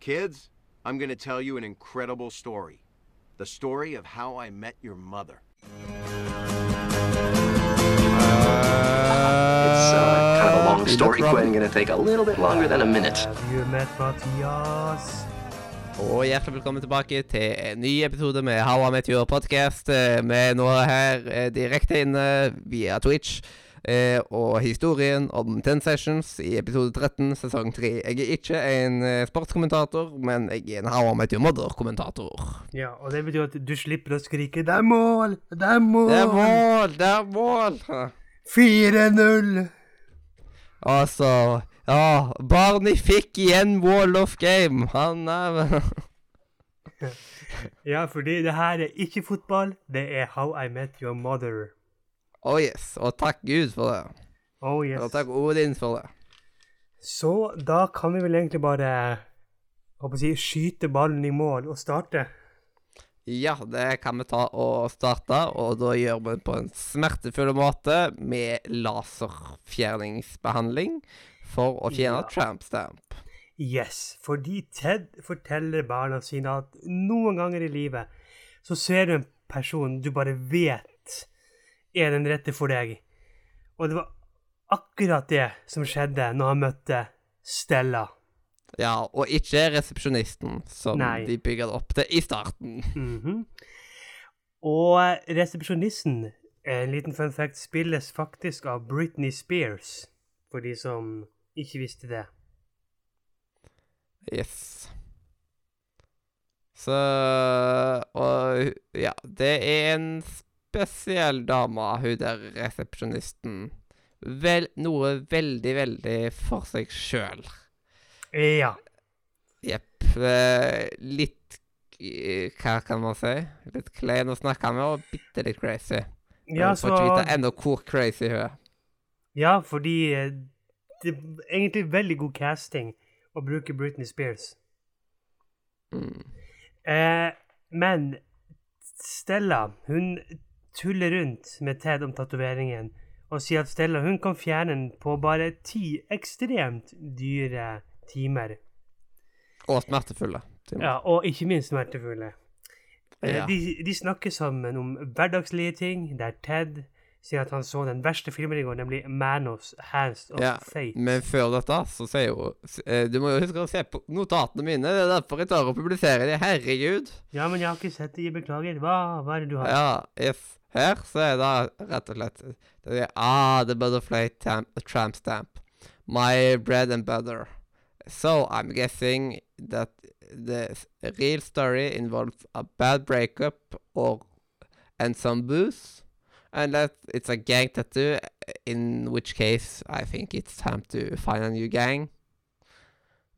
Kids, I'm going to tell you an incredible story. The story of how I met your mother. It's uh, kind of a long story, Quinn. Gonna take a little bit longer than a minute. Have you met Mathias? Og hjertelig velkommen tilbake til en ny episode med How I Met Your Podcast. Vi er nå her eh, direkte inne via Twitch. Eh, Og historien om Ten Sessions i episode 13, sesong 3. Jeg er ikke en eh, sportskommentator, men jeg er en How I Met Your Mother-kommentator. Ja, og det betyr at du slipper å skrike 'Det er mål! Det er mål!' Det er mål! Det er mål! 4-0! Altså Ja, Barney fikk igjen Wall of Game. Han er Ja, fordi det her er ikke fotball, det er How I Met Your Mother. Oh yes. Og takk Gud for det. Oh yes. Og takk Odin for det. Så da kan vi vel egentlig bare håper si, skyte ballen i mål og starte. Ja, det kan vi ta og starte, og da gjør vi det på en smertefull måte med laserfjerningsbehandling for å fjerne Ja. tramp stamp. Yes, fordi Ted forteller barna sine at noen ganger i livet så ser du en person du bare vet er den rette for deg. Og det var akkurat det som skjedde når han møtte Stella. Ja, og ikke resepsjonisten, som Nei. de bygger det opp til i starten. Mhm. Og resepsjonisten, en liten fun fact, spilles faktisk av Britney Spears, for de som ikke visste det. Yes. Så Og ja, det er en spesiell dame, hun der resepsjonisten. Vel, noe veldig, veldig for seg sjøl. Ja. Jepp. eh, litt eh, Hva kan man si? Litt klein å snakke med, og bitte litt crazy. Ja, så... får ikke vite ennå hvor crazy hun er. Ja, fordi eh, det er egentlig veldig god casting å bruke Britney Spears. Mm. Eh, men Stella, hun tuller rundt med Ted om tatoveringen og sier at Stella hun kan fjerne den på bare ti ekstremt dyre timer. Og smertefulle. timer. Ja, og ikke minst smertefulle. Eh, Ja. De, de snakker sammen om hverdagslige ting, der Ted sier at han så den verste filmen i går, nemlig Manos Hands of Ja, Fate. Men før dette, så sier hun eh, Du må jo huske å se på notatene mine. Det er derfor jeg tar og publiserer de. Herregud. Ja, men jeg har ikke sett de. Beklager. Hva, hva er det du har? Ja, yes. Her så er det rett og slett det er, Ah, the butterfly tam tramp stamp. My bread and butter. So I'm guessing that the real story involves a bad breakup or and some booze. And that it's a gang tattoo, in which case I think it's time to find a new gang.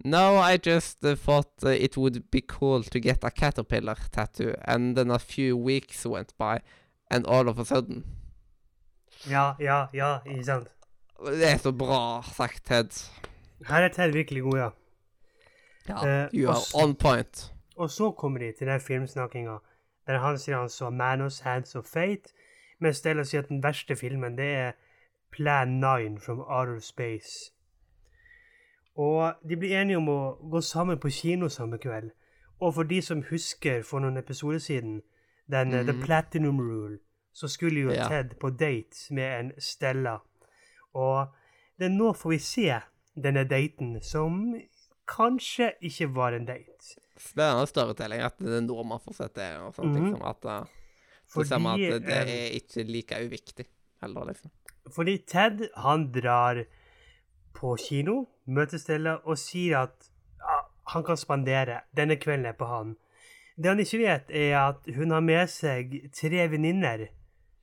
No, I just uh, thought uh, it would be cool to get a caterpillar tattoo, and then a few weeks went by, and all of a sudden Ja, ja, ja, ikke sant. Det er så bra sagt, Ted. Her er Ted virkelig god, ja. Ja, Eh, you og are on point. Og så kommer de til den filmsnakkinga der han sier han så Manos Hands of Fate, mens Stella sier at den verste filmen, det er Plan 9 from Outer Space. Og de blir enige om å gå sammen på kino samme kveld. Og for de som husker for noen episoder siden, den eh, The Mhm. Platinum Rule, så skulle jo Ja. Ted på date med en Stella. Og det er nå får vi se denne daten, som kanskje ikke var en date. Spennende storytelling at det er nå man får sett det. og sånt, Mhm. liksom, at, uh, så ser man at det, det eh, er ikke like uviktig heller, liksom. Fordi Ted han drar på kino, møter Stella og sier at ja, han kan spandere. Denne kvelden er på han. Det han ikke vet, er at hun har med seg tre venninner.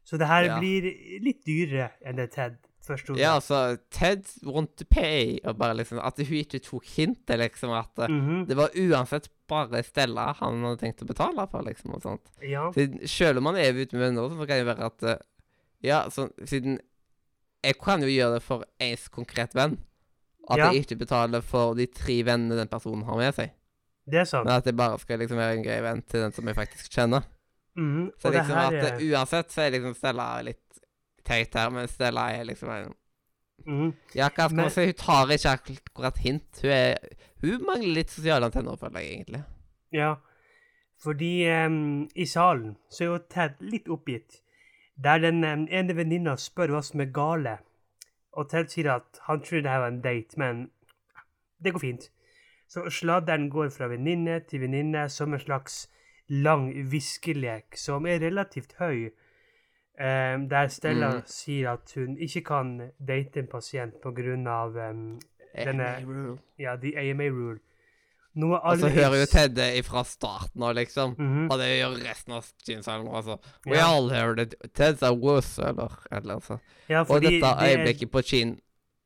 Så det her Ja. blir litt dyrere enn det Ted forsto. Ja, altså, Ted want to pay, og bare liksom At hun ikke tok hintet, liksom, at mm -hmm. det var uansett bare Stella han hadde tenkt å betale for, liksom, og sånt. ja. Siden, selv om han er ute med venner, så kan det være at uh, Ja, så, Siden Jeg kan jo gjøre det for ens konkret venn. At Ja. jeg ikke betaler for de tre vennene den personen har med seg. Det er sant. Men at jeg bare skal liksom være en grei venn til den som jeg faktisk kjenner. Mm, Så liksom at er uh, uansett så er liksom Stella litt teit her, men Stella er liksom en mm. Ja, hva skal Men- man si? Hun tar ikke akkurat hint. Hun er Hun mangler litt sosiale antenner, føler jeg egentlig. Ja, fordi um, i salen så er jo Ted litt oppgitt. Der den um, ene venninna spør hva som er gale. Og Ted sier at han tror det her var en date, men det går fint. Så sladderen går fra venninne til venninne som en slags lang viskelek som er relativt høy. em, der Stella Mm. sier at hun ikke kan date en pasient pga. Um, Denne- AMA ja, the AMA rule. Noe Og så hører jo Ted det ifra starten av, liksom. Mhm. Og det gjør resten av synshallen også. We yeah. all heard it. Ted's a wuss, eller eller annet sånt. Ja, Og dette dette det er- øyeblikket på kino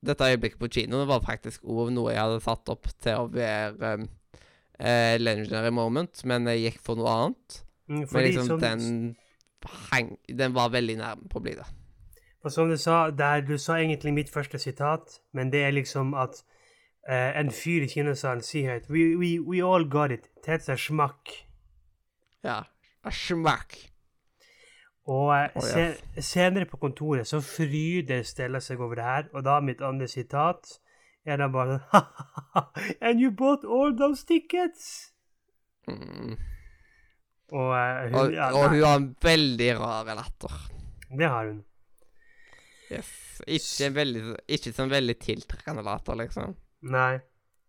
Dette øyeblikket på kinoen var faktisk òg noe jeg hadde satt opp til å være um, uh, legendary moment, men jeg gikk for noe annet. Mm, Men liksom som, den hang, Den var veldig nærme på å bli det. Og som du sa, der du sa egentlig mitt første sitat, men det er liksom at uh, en fyr i kinosalen sier høyt we, we, we all got it. Teds er smakk. Ja. Smakk. Og eh, senere på kontoret så fryder Stella seg over det her, og da mitt andre sitat er da bare sånn And you bought all those tickets! Mm. Og, eh, hun, Og, ja, og hun har en veldig rar latter. det har hun. Yes. Ikke, en veldig, ikke sånn veldig tiltrekkende latter, liksom. Nei.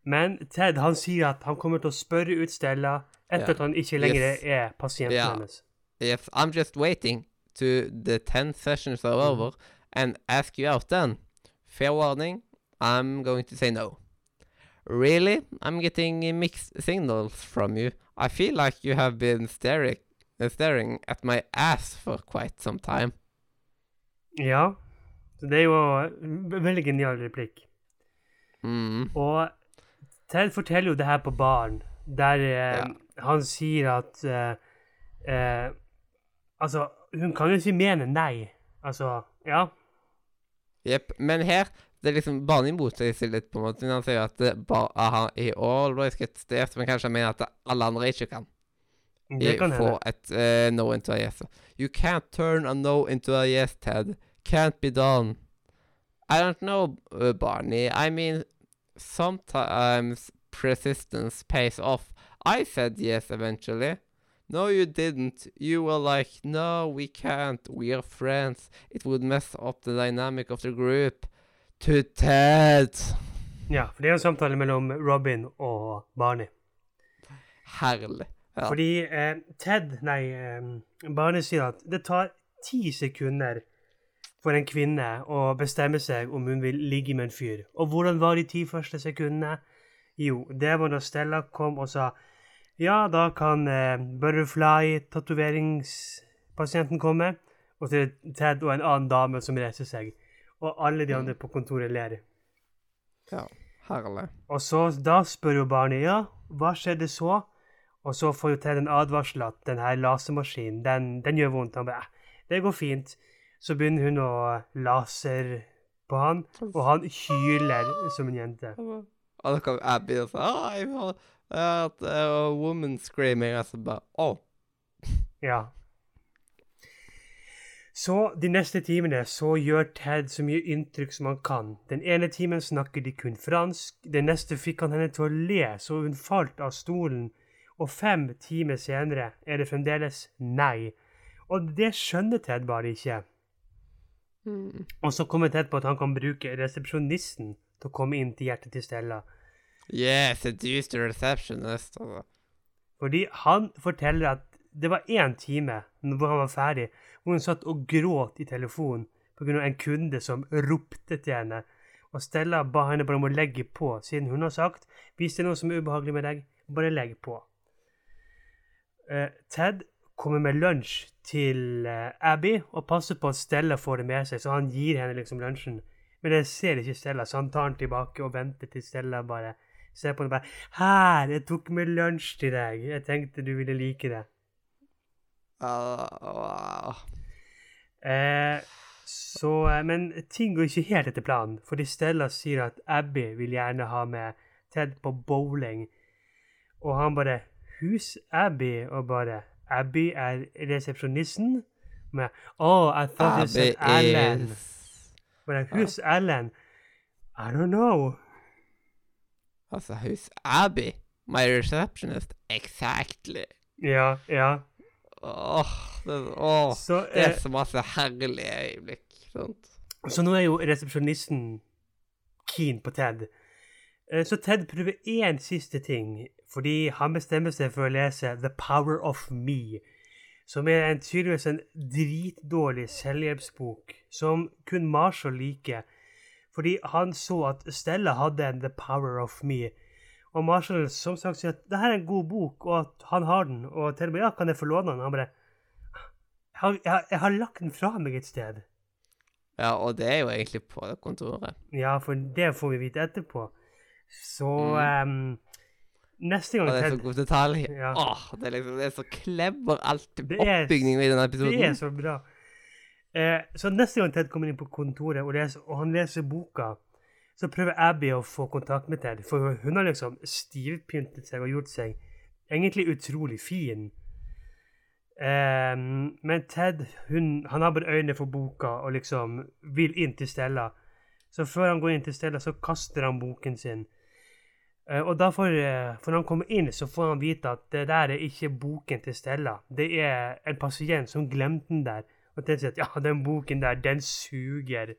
Men Ted han sier at han kommer til å spørre ut Stella etter Ja. at han ikke lenger Yes. er pasienten yeah. hennes. Yes, I'm just waiting to the 10 sessions are over and ask you out then. Fair warning, I'm going to say no. Really? I'm getting mixed signals from you. I feel like you have been staring, uh, staring at my ass for quite some time. Ja. Det er jo en veldig genial replikk. Mm. Og Ted forteller jo det her på baren, der eh, Ja. han sier at eh, eh, Altså, hun kan jo ikke mene nei. Altså, ja. Jepp. Men her, det er liksom barnet imot seg litt, på en måte. Han sier at bare, han i always get this, men kanskje han mener at alle andre ikke kan. Det kan få et uh, no into a yes. You can't turn a no into a yes, Ted. Can't be done. I don't know, uh, Barney. I mean, sometimes persistence pays off. I said yes eventually. No, you didn't. You were like, no, we can't. We are friends. It would mess up the dynamic of the group. To Ted. Ja, for det er en samtale mellom Robin og Barney. Herlig. Ja. Fordi eh, Ted, nei, eh, Barney sier at det tar ti sekunder for en kvinne å bestemme seg om hun vil ligge med en fyr. Og hvordan var de ti første sekundene? Jo, det var da Stella kom og sa ja, da kan eh, Butterfly-tatoveringspasienten komme. Og så er det Ted og en annen dame som reiser seg. Og alle de andre på kontoret ler. ja. Herlig. Og så da spør jo barnet ja, hva skjedde så? Og så får jo Ted en advarsel at den her lasermaskinen, den, den gjør vondt. Han bare "Eh, det går fint. Så begynner hun å laser på han, og han hyler som en jente. Og da kom Abby og sa ah, jeg har hørt a woman screaming. Altså bare Å. Ja. Så de neste timene så gjør Ted så mye inntrykk som han kan. Den ene timen snakker de kun fransk, den neste fikk han henne til å le så hun falt av stolen, og fem timer senere er det fremdeles nei. Og det skjønner Ted bare ikke. Mm. Og så kommer Ted på at han kan bruke resepsjonisten til å komme inn til hjertet til Stella. Yeah, seduce the receptionist. Altså. Fordi han forteller at det var én time hvor han var ferdig, hvor hun satt og gråt i telefonen pga. en kunde som ropte til henne. Og Stella ba henne bare om å legge på, siden hun har sagt hvis det er noe som er ubehagelig med deg, bare legg på. Uh, Ted kommer med lunsj til uh, Abby og passer på at Stella får det med seg, så han gir henne liksom lunsjen. Men det ser ikke Stella, så han tar den tilbake og venter til Stella bare ser på den og bare 'Her, jeg tok med lunsj til deg. Jeg tenkte du ville like det.' Uh, wow. Eh, så, eh, men ting går ikke helt etter planen, fordi Stella sier at Abby vil gjerne ha med Ted på bowling. Og han bare 'Who's Abby?' og bare 'Abby er resepsjonisten?' Med 'Oh, I thought you said Ellen'. is Bare 'Who's Ellen? I don't know. Altså, who's Abby, my receptionist, exactly. Ja, ja. Åh, det, åh, Så, det er eh, så masse herlige øyeblikk. Sant? så nå er jo resepsjonisten keen på Ted. Eh, Så Ted prøver én siste ting, fordi han bestemmer seg for å lese The Power of Me, som er en tydeligvis en dritdårlig selvhjelpsbok som kun Marshall liker, fordi han så at Stella hadde en The Power of Me. Og Marshall som sagt sier at det her er en god bok, og at han har den. Og til og med ja, kan jeg få låne den? Han bare jeg jeg, jeg har lagt den fra meg et sted. Ja, og det er jo egentlig på kontoret. Ja, for det får vi vite etterpå. Så Mm. um, Neste gang Og det er så god detalj. Ja. Åh, det er liksom, det er så klemmer alt oppbygningen i denne episoden. Det er så bra. Eh, så neste gang Ted kommer inn på kontoret og, leser, og han leser boka, så prøver Abby å få kontakt med Ted, for hun har liksom stivpyntet seg og gjort seg egentlig utrolig fin. Eh, men Ted hun, han har bare øynene for boka og liksom vil inn til Stella. Så før han går inn til Stella, så kaster han boken sin. Eh, og da får, eh, for når han kommer inn, så får han vite at det der er ikke boken til Stella. Det er en pasient som glemte den der. Og Ted sier at ja, den boken der, den suger.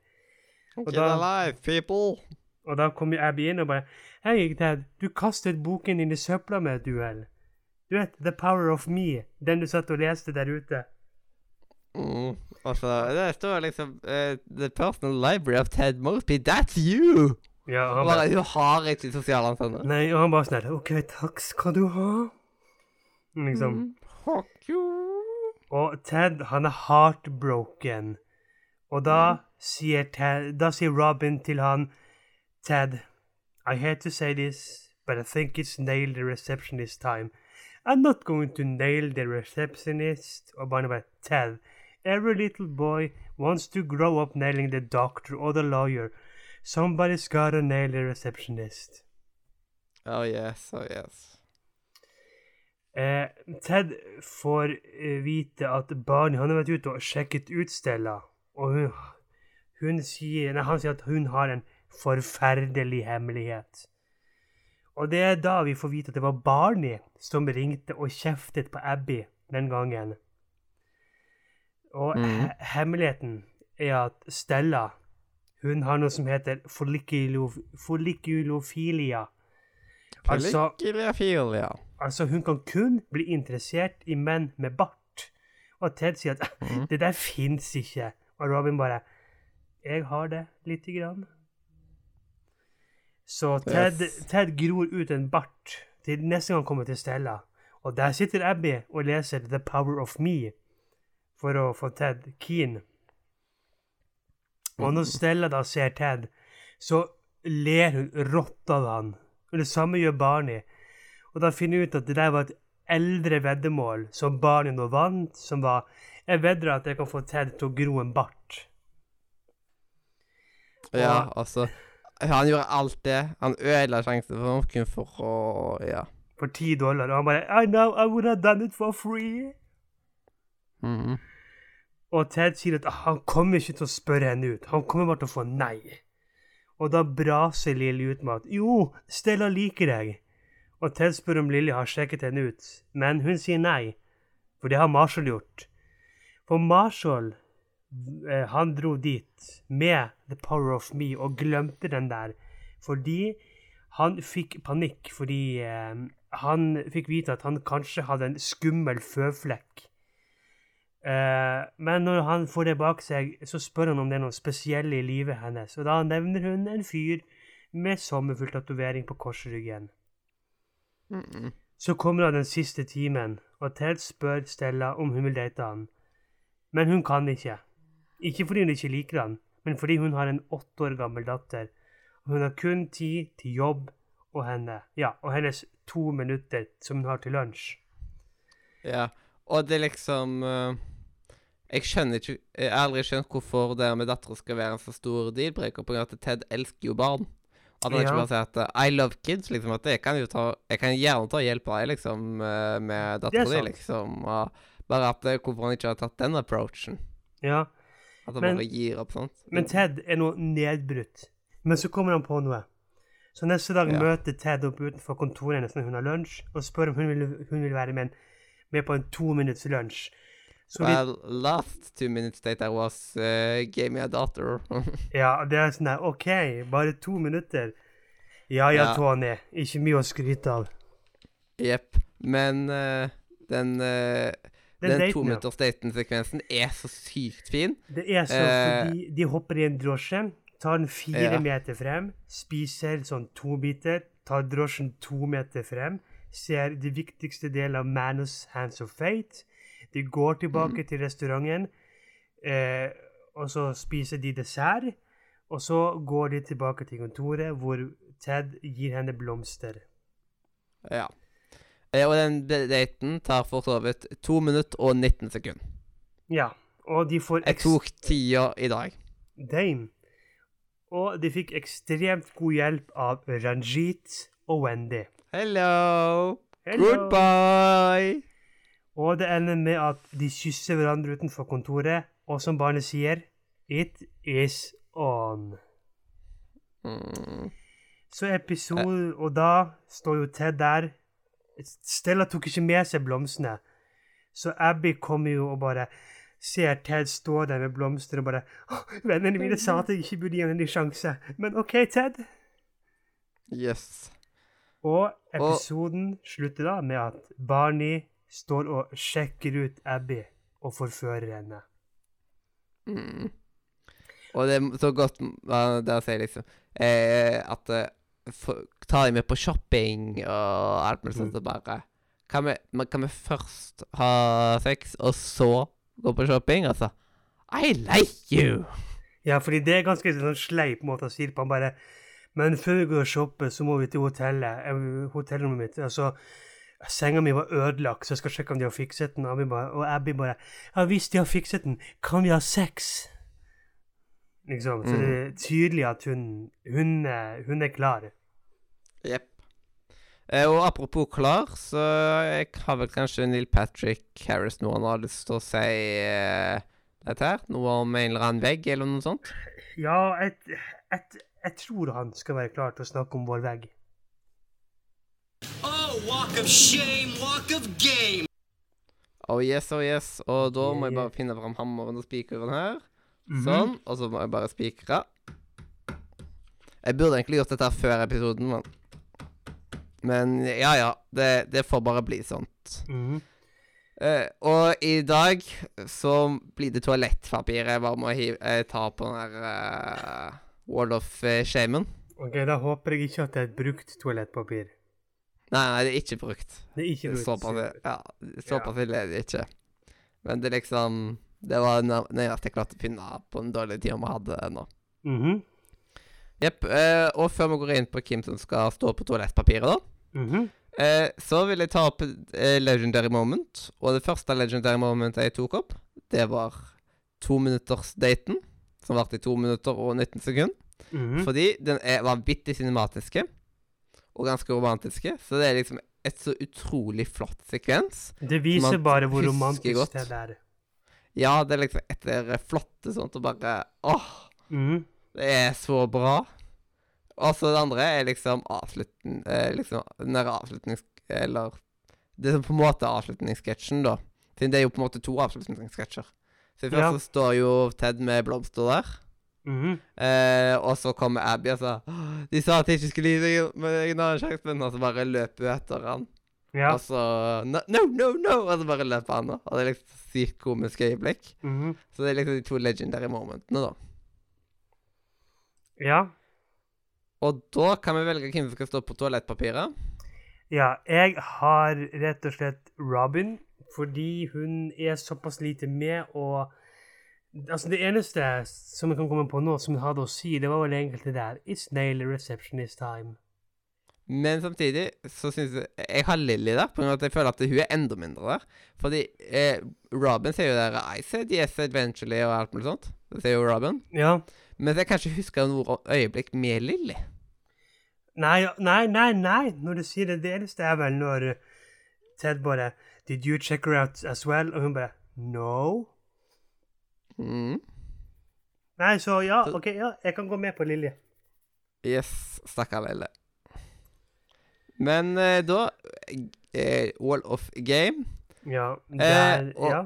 Og Get da- alive, people! Og da kommer Abby inn og bare Hei, Ted, du kastet boken din i søpla med et uhell. Du vet, The Power of Me, den du satt og leste der ute. Mm. Altså, det står liksom uh, The personal library of Ted Mosby, that's you! Ja, han Bare, Du hun har ikke sosiale antenner. Nei, og han bare sånn OK, takk skal du ha. Liksom. Mm. Fuck you! Og Ted, han er heartbroken. Og da sier, Ted, da sier Robin til han Ted, I hate to say this, but I think it's nailed the receptionist time. I'm not going to nail the receptionist. Og barnet bare Ted, every little boy wants to grow up nailing the doctor or the lawyer. Somebody's gotta nail the receptionist. Oh yes, oh yes. Eh, Ted får eh, vite at Barney han har vært ute og sjekket ut Stella. Og hun, hun sier, nei, han sier at hun har en forferdelig hemmelighet. Og det er da vi får vite at det var Barney som ringte og kjeftet på Abby den gangen. Og Mhm. he hemmeligheten er at Stella hun har noe som heter folliculo folliculofilia. Altså, Folliculofilia. Altså, hun kan kun bli interessert i menn med bart. Og Ted sier at mm. det der fins ikke. Og Robin bare Jeg har det lite grann. Så Ted, Yes. Ted gror ut en bart til neste gang han kommer til Stella. Og der sitter Abby og leser The Power of Me for å få Ted keen. Og når Stella da ser Ted, så ler hun rått av han. Og det samme gjør Barney. Og da finner jeg ut at det der var et eldre veddemål som Barney nå vant, som var Jeg vedder at jeg kan få Ted til å gro en bart. Ja, altså Han gjorde alt det. Han ødela sjansen for noen for å Ja. For ti dollar. Og han bare I know I would have done it for free. Mhm. Og Ted sier at han kommer ikke til å spørre henne ut. Han kommer bare til å få nei. Og da braser Lilly ut med at jo, Stella liker deg. Og Ted spør om Lilly har sjekket henne ut, men hun sier nei. For det har Marshall gjort. For Marshall, eh, han dro dit med The Power of Me og glemte den der. Fordi han fikk panikk fordi eh, han fikk vite at han kanskje hadde en skummel føflekk. Eh, men når han får det bak seg, så spør han om det er noe spesielle i livet hennes. Og da nevner hun en fyr med sommerfull tatovering på korsryggen. Mhm. Så kommer da den siste timen, og Ted spør Stella om hun vil date han. Men hun kan ikke. Ikke fordi hun ikke liker han, men fordi hun har en åtte år gammel datter. Og hun har kun tid til jobb og henne. Ja, og hennes to minutter som hun har til lunsj. Ja. Og det er liksom eh, Jeg skjønner ikke Jeg har aldri skjønt hvorfor det med dattera skal være en så stor deal-breaker, på grunn av at Ted elsker jo barn. At han ikke bare sier at I love kids, liksom. At jeg kan jo ta Jeg kan gjerne ta hjelp av deg, liksom, eh, med dattera di, liksom. Og bare at eh, hvorfor han ikke har tatt den approachen. Ja, At han Men- bare gir opp, sånt. Men Ted er nå nedbrutt. Men så kommer han på noe. Så neste dag Ja. møter Ted opp utenfor kontoret hennes når hun har lunsj, og spør om hun vil, hun vil være med, med på en to minutts lunsj. Så Well, last two minutes date I was uh, gave me a daughter. ja, det er sånn der OK, bare to minutter. Ja ja, Ja. Tony. Ikke mye å skryte av. Jepp. Men uh, den, uh, Den den daten, ja. to minutters daten-sekvensen er så sykt fin. Det er så fordi de hopper i en drosje, tar den fire Ja. meter frem, spiser sånn to biter, tar drosjen to meter frem, ser de viktigste delene av Manos Hands of Fate. De går tilbake Mm. til restauranten, eh, og så spiser de dessert. Og så går de tilbake til kontoret, hvor Ted gir henne blomster. Ja. Eh, og den daten tar for så vidt to minutter og 19 sekunder. Ja, og de får Jeg tok tida i dag. Dame. Og de fikk ekstremt god hjelp av Ranjit og Wendy. Hello! Hello. Goodbye! Og det ender med at de kysser hverandre utenfor kontoret, og som barnet sier It is on. Mm. Så episode Og da står jo Ted der. Stella tok ikke med seg blomstene. Så Abby kommer jo og bare ser Ted stå der med blomster og bare «Åh, Vennene mine sa at jeg ikke burde gi henne en sjanse. Men OK, Ted. Yes. Og episoden slutter da med at Barney står og sjekker ut Abby og forfører henne. Mm. Og det er så godt det å si, liksom eh, At eh, for, Ta dem med på shopping og alt mulig sånt. og bare kan vi, kan vi først ha sex, og så gå på shopping? Altså I like you! Ja, fordi det er ganske sånn sleip måte å si det på. Han bare Men før vi går og shopper, så må vi til hotellet. eh, Hotellrommet mitt. Altså, senga mi var ødelagt, så jeg skal sjekke om de har fikset den. Og Abby bare, og Abby bare Ja, hvis de har fikset den, kan vi ha sex? Liksom. Så det er tydelig at hun Hun, hun er klar. Jepp. Eh, og apropos klar, så jeg har vel kanskje Neil Patrick Harris noe han har lyst til å si eh, dette her? Noe om en eller annen vegg, eller noe sånt? Ja, jeg, jeg, jeg tror han skal være klar til å snakke om vår vegg. Oh, walk of shame, walk of game. Oh yes, oh yes. Og da må jeg bare finne fram hammeren og spikeren her. Mhm. Sånn. Og så må jeg bare spikre. Jeg burde egentlig gjort dette før episoden, men Men ja, ja. Det, det får bare bli sånt. Mhm. Uh, og i dag så blir det toalettpapir. Jeg bare må hive, eh, ta på den der uh, Wall of eh, Shamen. Ok, da håper jeg ikke at det er et brukt toalettpapir. Nei, nei, det er ikke brukt. Det er ikke brukt. Såpass, ja, såpass ille er det ikke. Men det liksom Det var det nærmeste jeg klarte å finne på den dårlige tida vi hadde nå. Mhm. Jepp. Eh, og før vi går inn på hvem som skal stå på toalettpapiret, da, Mhm. eh, så vil jeg ta opp eh, legendary moment. Og det første legendary Moment jeg tok opp, det var tominuttersdaten. Som varte i to minutter og 19 sekunder. Mhm. Fordi den er vanvittig cinematiske. Og ganske romantiske. Så det er liksom et så utrolig flott sekvens. Det viser bare hvor romantisk godt. det er. Ja, det er liksom etter flotte sånt og bare Åh! Mm. Det er så bra. Og så det andre er liksom avslutten eh, Liksom den der avslutnings... Eller Det er på en måte avslutningssketsjen, da. Siden det er jo på en måte to avslutningssketsjer. Så først Ja. så står jo Ted med blomster der. Mhm. Eh, og så kommer Abby og «Åh, De sa at jeg ikke skulle gi deg en annen sjanse, men og så bare løper hun etter han. Ja. Og så no, no, no, no! Og så bare løper han. Og det er liksom sykt komisk øyeblikk. Mhm. Så det er liksom de to legendary momentene, da. ja. Og da kan vi velge hvem som skal stå på toalettpapiret. Ja, jeg har rett og slett Robin, fordi hun er såpass lite med, og Altså, det eneste som jeg kan komme på nå som jeg hadde å si, det var vel egentlig det der It's nail receptionist time. Men samtidig så syns jeg Jeg har Lilly der, på av at jeg føler at hun er enda mindre der. Fordi eh, Robin sier jo der I said yes eventually og alt mulig sånt. Det sier jo Robin. Ja. Men jeg kanskje husker huske noe øyeblikk med Lilly. Nei, nei, nei, nei. Når du sier det, det eneste er vel når Ted bare Did you check her out as well? Og hun bare No. Mm. Nei, så ja, OK, ja, jeg kan gå med på Lilje. Yes, stakkar Lille. Men eh, da eh, Wall of Game. Ja, der, eh, ja.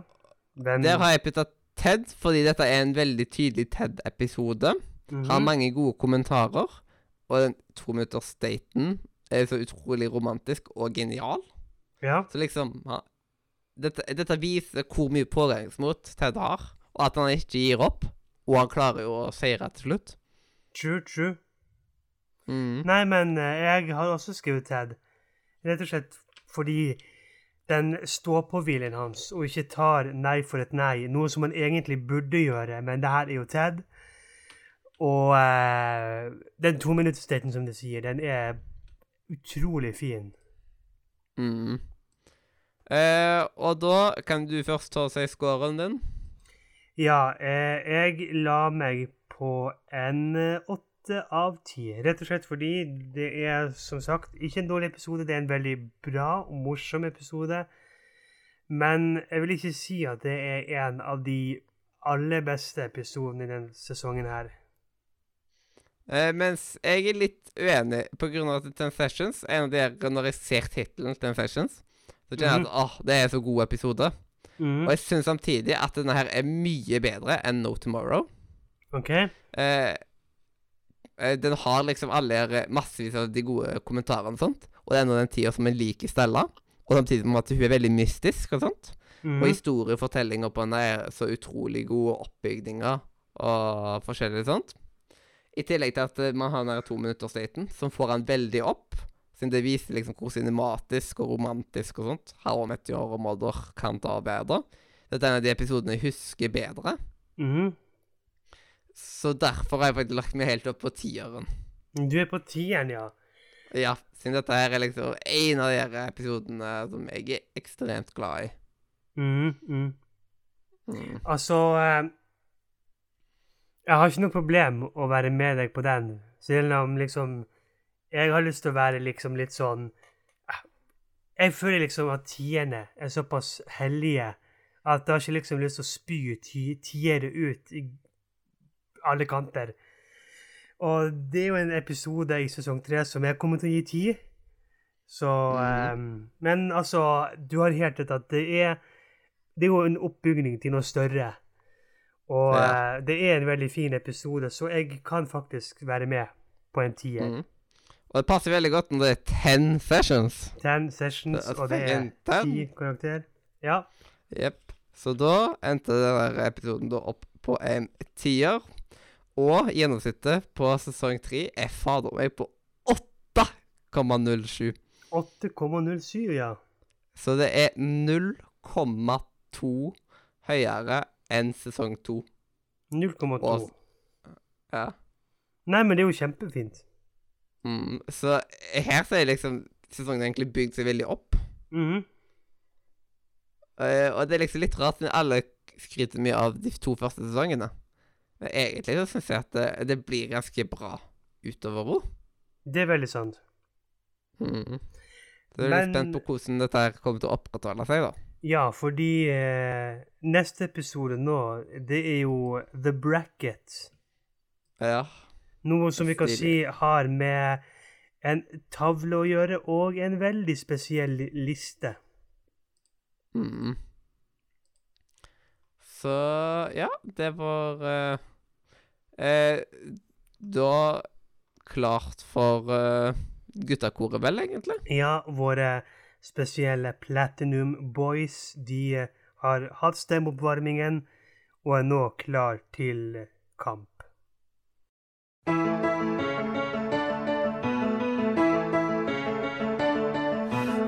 Den... Der har jeg putta Ted, fordi dette er en veldig tydelig Ted-episode. Har Mhm. mange gode kommentarer. Og den to minutter-staten er så utrolig romantisk og genial. Ja. Så liksom ja, dette, dette viser hvor mye pågangsmot Ted har, og at han ikke gir opp. Og han klarer jo å seire til slutt. True, true. Mm. Nei, men eh, jeg har også skrevet Ted. Rett og slett fordi den stå-på-hvilen hans, og ikke tar nei for et nei, noe som han egentlig burde gjøre, men det her er jo Ted. Og uh, den tominuttsstaten, som du sier, den er utrolig fin. Mm. Uh, og da kan du først ta og si scoren din. Ja, eh, jeg la meg på en eh, åtte av ti. Rett og slett fordi det er som sagt ikke en dårlig episode. Det er en veldig bra og morsom episode. Men jeg vil ikke si at det er en av de aller beste episodene i denne sesongen her. Eh, mens jeg er litt uenig av at Ten Sessions en av de her, titlene til Ten Sessions, så kjenner jeg at åh, det er en så god episode. Mhm. Og jeg syns samtidig at denne her er mye bedre enn No Tomorrow. OK? Eh, eh, den har liksom alle eh, massevis av de gode kommentarene og sånt. Og det er nå den tida som jeg liker Stella. Og samtidig med at hun er veldig mystisk og sånt. Mm. Og historiefortellinger på henne er så utrolig gode oppbygninger og forskjellig sånt. I tillegg til at eh, man har den her tominuttersdaten, som får han veldig opp. Siden det viser liksom hvor cinematisk og romantisk og sånt How I Met Your Mother kan ta bedre. Dette er en av de episodene jeg husker bedre. Mhm. Så derfor har jeg faktisk lagt meg helt opp på tieren. Du er på tieren, ja. Ja, siden dette her er liksom en av de episodene som jeg er ekstremt glad i. Mm, mm. Mm. Altså eh, Jeg har ikke noe problem å være med deg på den, selv om liksom Jeg har lyst til å være liksom litt sånn eh, Jeg føler liksom at tiende er såpass hellige at jeg har ikke liksom lyst til å spy ti- tiere ut i alle kanter. Og det er jo en episode i sesong tre som jeg kommer til å gi ti. Så eh, Men altså, du har helt rett at det er det er jo en oppbygning til noe større. Og Ja. uh, det er en veldig fin episode, så jeg kan faktisk være med på en tier. Mm. Og det passer veldig godt når det er ten sessions. Ten sessions, Det og det er ti karakter. Ja. Jepp. Så da endte denne episoden da opp på en tier. Og gjennomsnittet på sesong tre er fader meg på 8,07. 8,07, ja. Så det er 0,2 høyere enn sesong to. 0,2. Ja. Nei, men det er jo kjempefint. Mm, så her så er liksom sesongen egentlig bygd seg veldig opp. Mhm. Uh, og det er liksom litt rart, siden alle skryter mye av de to første sesongene. Men egentlig så syns jeg at det, det blir ganske bra utover henne. Det er veldig sant. Mm. Så jeg er litt spent på hvordan dette her kommer til å opprettholde seg, da. Ja, fordi eh, neste episode nå, det er jo The Bracket. Ja. Noe som vi kan si har med en tavle å gjøre, og en veldig spesiell liste. Mm. Så ja, det var eh, eh, Da klart for eh, guttakoret, vel, egentlig. Ja, våre spesielle Platinum Boys, de har hatt stemmeoppvarmingen og er nå klar til kamp.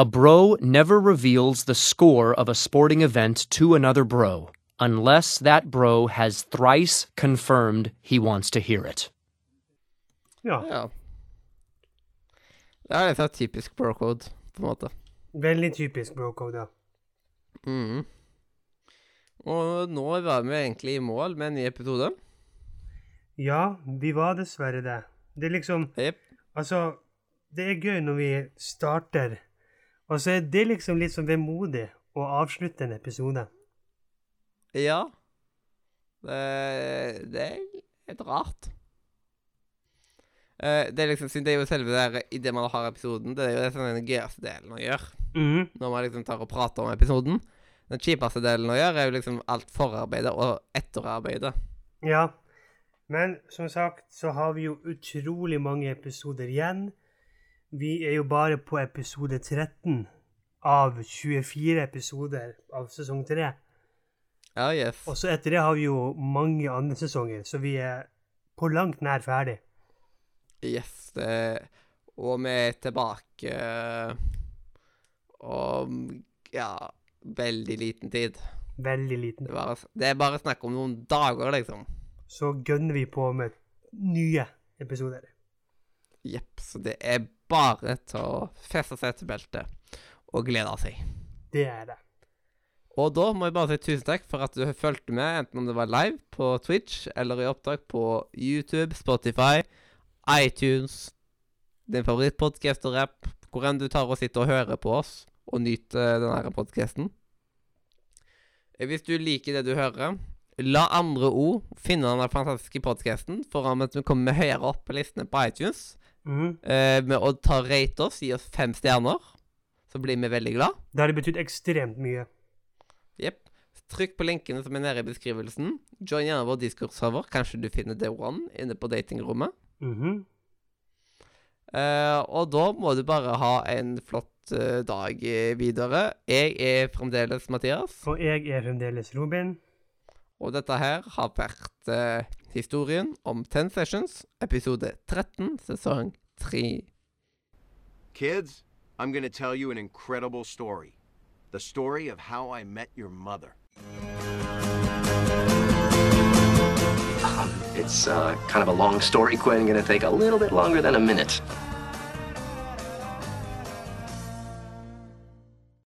A bro never reveals the score of a sporting event to another bro unless that bro has thrice confirmed he wants to hear it. Ja. Ja. Det er litt sånn typisk bro-code, på en måte. Veldig typisk bro-code, ja. Mhm. Og nå var vi egentlig i mål med en ny episode. Ja, vi var dessverre det. Det er liksom Jepp. Altså, det er gøy når vi starter, og så er det liksom litt sånn vemodig å avslutte en episode. Ja. Det, det er litt rart. Eh, det er liksom, det er jo selve det der idet man har episoden, det er jo det som er den gøyeste delen å gjøre. Mm. Når man liksom tar og prater om episoden. Den kjipeste delen å gjøre er jo liksom alt forarbeidet og etterarbeidet. Ja, men som sagt så har vi jo utrolig mange episoder igjen. Vi er jo bare på episode 13 av 24 episoder av sesong 3. Ja, yes. Og så etter det har vi jo mange andre sesonger, så vi er på langt nær ferdig. Yes. Det, og vi er tilbake eh, om ja, veldig liten tid. Veldig liten. Det er, bare, det er bare snakk om noen dager, liksom. Så gønner vi på med nye episoder. Jepp. Så det er bare til å feste seg til beltet og glede seg. Det er det. Og da må jeg bare si tusen takk for at du fulgte med, enten om det var live på Twitch eller i opptak på YouTube, Spotify, iTunes, din favorittpodkast og rap, hvor enn du tar og sitter og hører på oss og nyter denne podkasten. Hvis du liker det du hører, la andre ord finne denne fantastiske podkasten foran at vi kommer høyere opp på listene på iTunes. Mhm. Uh, med å ta rate oss, gi oss fem stjerner, så blir vi veldig glad. Det hadde betydd ekstremt mye. Jepp. Trykk på linkene som er nede i beskrivelsen. Join gjerne vår Discord-server. Kanskje du finner The One inne på datingrommet. Mm -hmm. uh, og da må du bare ha en flott uh, dag videre. Jeg er fremdeles Mathias, Og jeg er fremdeles Robin. Og dette her har vært eh, historien om Ten Sessions, episode 13, sesong 3. Kids, I'm going to tell you an incredible story. The story of how I met your mother. Um, it's uh, kind of a long story, Quinn. Gonna take a little bit longer than a minute.